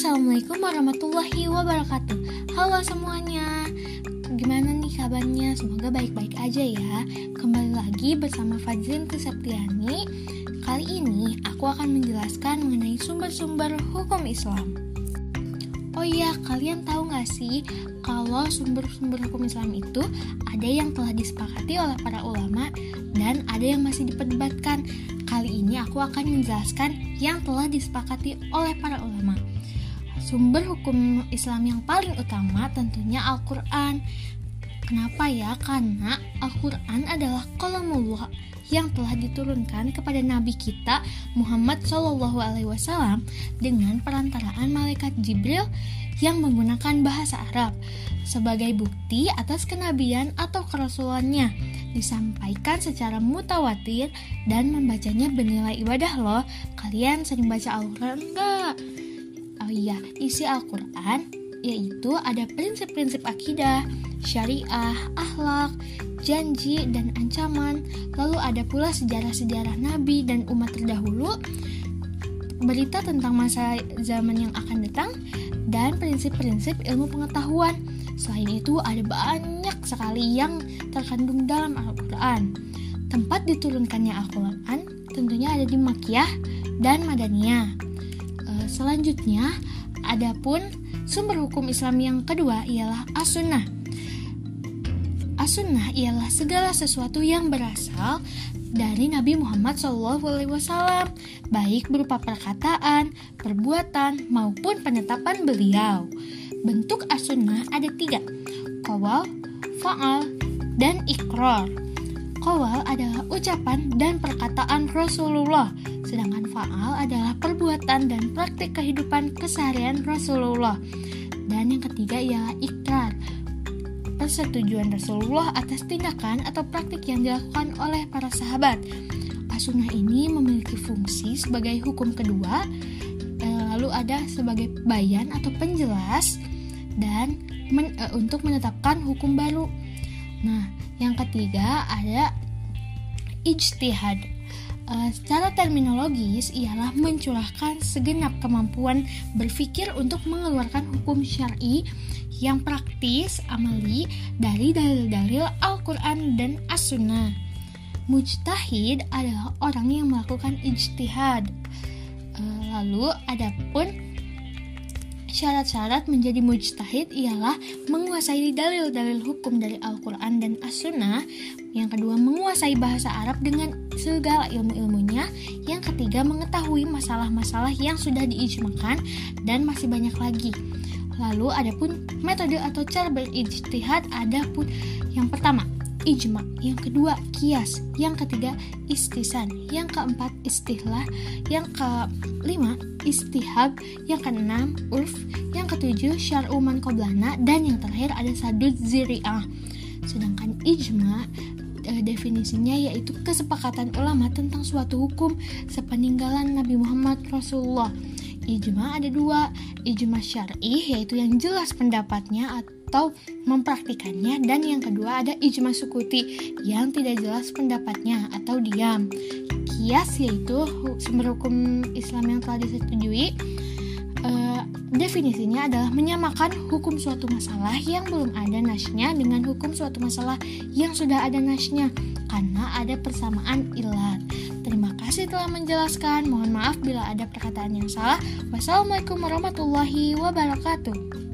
Assalamualaikum warahmatullahi wabarakatuh Halo semuanya Gimana nih kabarnya? Semoga baik-baik aja ya Kembali lagi bersama Fajrin Keseptiani Kali ini aku akan menjelaskan mengenai sumber-sumber hukum Islam Oh iya, kalian tahu gak sih kalau sumber-sumber hukum Islam itu ada yang telah disepakati oleh para ulama dan ada yang masih diperdebatkan. Kali ini aku akan menjelaskan yang telah disepakati oleh para ulama. Sumber hukum Islam yang paling utama tentunya Al-Quran. Kenapa ya? Karena Al-Quran adalah kalamullah yang telah diturunkan kepada Nabi kita Muhammad Shallallahu Alaihi Wasallam dengan perantaraan malaikat Jibril yang menggunakan bahasa Arab sebagai bukti atas kenabian atau kerasulannya disampaikan secara mutawatir dan membacanya bernilai ibadah loh kalian sering baca Al-Quran enggak? Iya, isi Al-Quran yaitu ada prinsip-prinsip akidah, syariah, akhlak, janji, dan ancaman. Lalu ada pula sejarah-sejarah nabi dan umat terdahulu, berita tentang masa zaman yang akan datang, dan prinsip-prinsip ilmu pengetahuan. Selain itu, ada banyak sekali yang terkandung dalam Al-Quran. Tempat diturunkannya Al-Quran tentunya ada di Makkiyah dan Madaniyah. Selanjutnya, adapun sumber hukum Islam yang kedua ialah As-Sunnah. Ialah segala sesuatu yang berasal dari Nabi Muhammad SAW, baik berupa perkataan, perbuatan, maupun penetapan beliau. Bentuk as-sunnah ada tiga, kawal, fa'al, dan ikrar. Kawal adalah ucapan dan perkataan Rasulullah, sedangkan fa'al adalah perbuatan dan praktik kehidupan keseharian Rasulullah. Dan yang ketiga ialah ikrar, persetujuan Rasulullah atas tindakan atau praktik yang dilakukan oleh para sahabat. As-sunnah ini memiliki fungsi sebagai hukum kedua, eh, lalu ada sebagai bayan atau penjelas, dan men, e, untuk menetapkan hukum baru. Nah, yang ketiga ada ijtihad. E, secara terminologis ialah mencurahkan segenap kemampuan berpikir untuk mengeluarkan hukum syar'i yang praktis amali dari dalil-dalil Al-Quran dan As-Sunnah. Mujtahid adalah orang yang melakukan ijtihad. E, lalu adapun Syarat-syarat menjadi mujtahid ialah menguasai dalil-dalil hukum dari Al-Quran dan As-Sunnah. Yang kedua, menguasai bahasa Arab dengan segala ilmu-ilmunya. Yang ketiga, mengetahui masalah-masalah yang sudah diijmakan dan masih banyak lagi. Lalu ada pun metode atau cara berijtihad ada pun yang pertama, ijma, yang kedua kias, yang ketiga istisan, yang keempat istihlah, yang kelima istihab, yang keenam urf, yang ketujuh syar'u man qoblana, dan yang terakhir ada sadud ziri'ah. Sedangkan ijma e, definisinya yaitu kesepakatan ulama tentang suatu hukum sepeninggalan Nabi Muhammad Rasulullah. Ijma ada dua, ijma syar'i yaitu yang jelas pendapatnya atau mempraktikannya dan yang kedua ada ijma sukuti yang tidak jelas pendapatnya atau diam. Kias yaitu sumber hukum Islam yang telah disetujui uh, definisinya adalah menyamakan hukum suatu masalah yang belum ada nasnya dengan hukum suatu masalah yang sudah ada nasnya karena ada persamaan ilat. Kasih telah menjelaskan. Mohon maaf bila ada perkataan yang salah. Wassalamualaikum warahmatullahi wabarakatuh.